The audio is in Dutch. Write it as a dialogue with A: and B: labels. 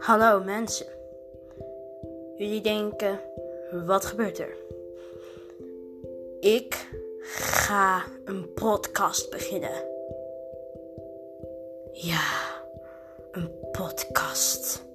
A: Hallo mensen. Jullie denken, wat gebeurt er? Ik ga een podcast beginnen. Ja, een podcast.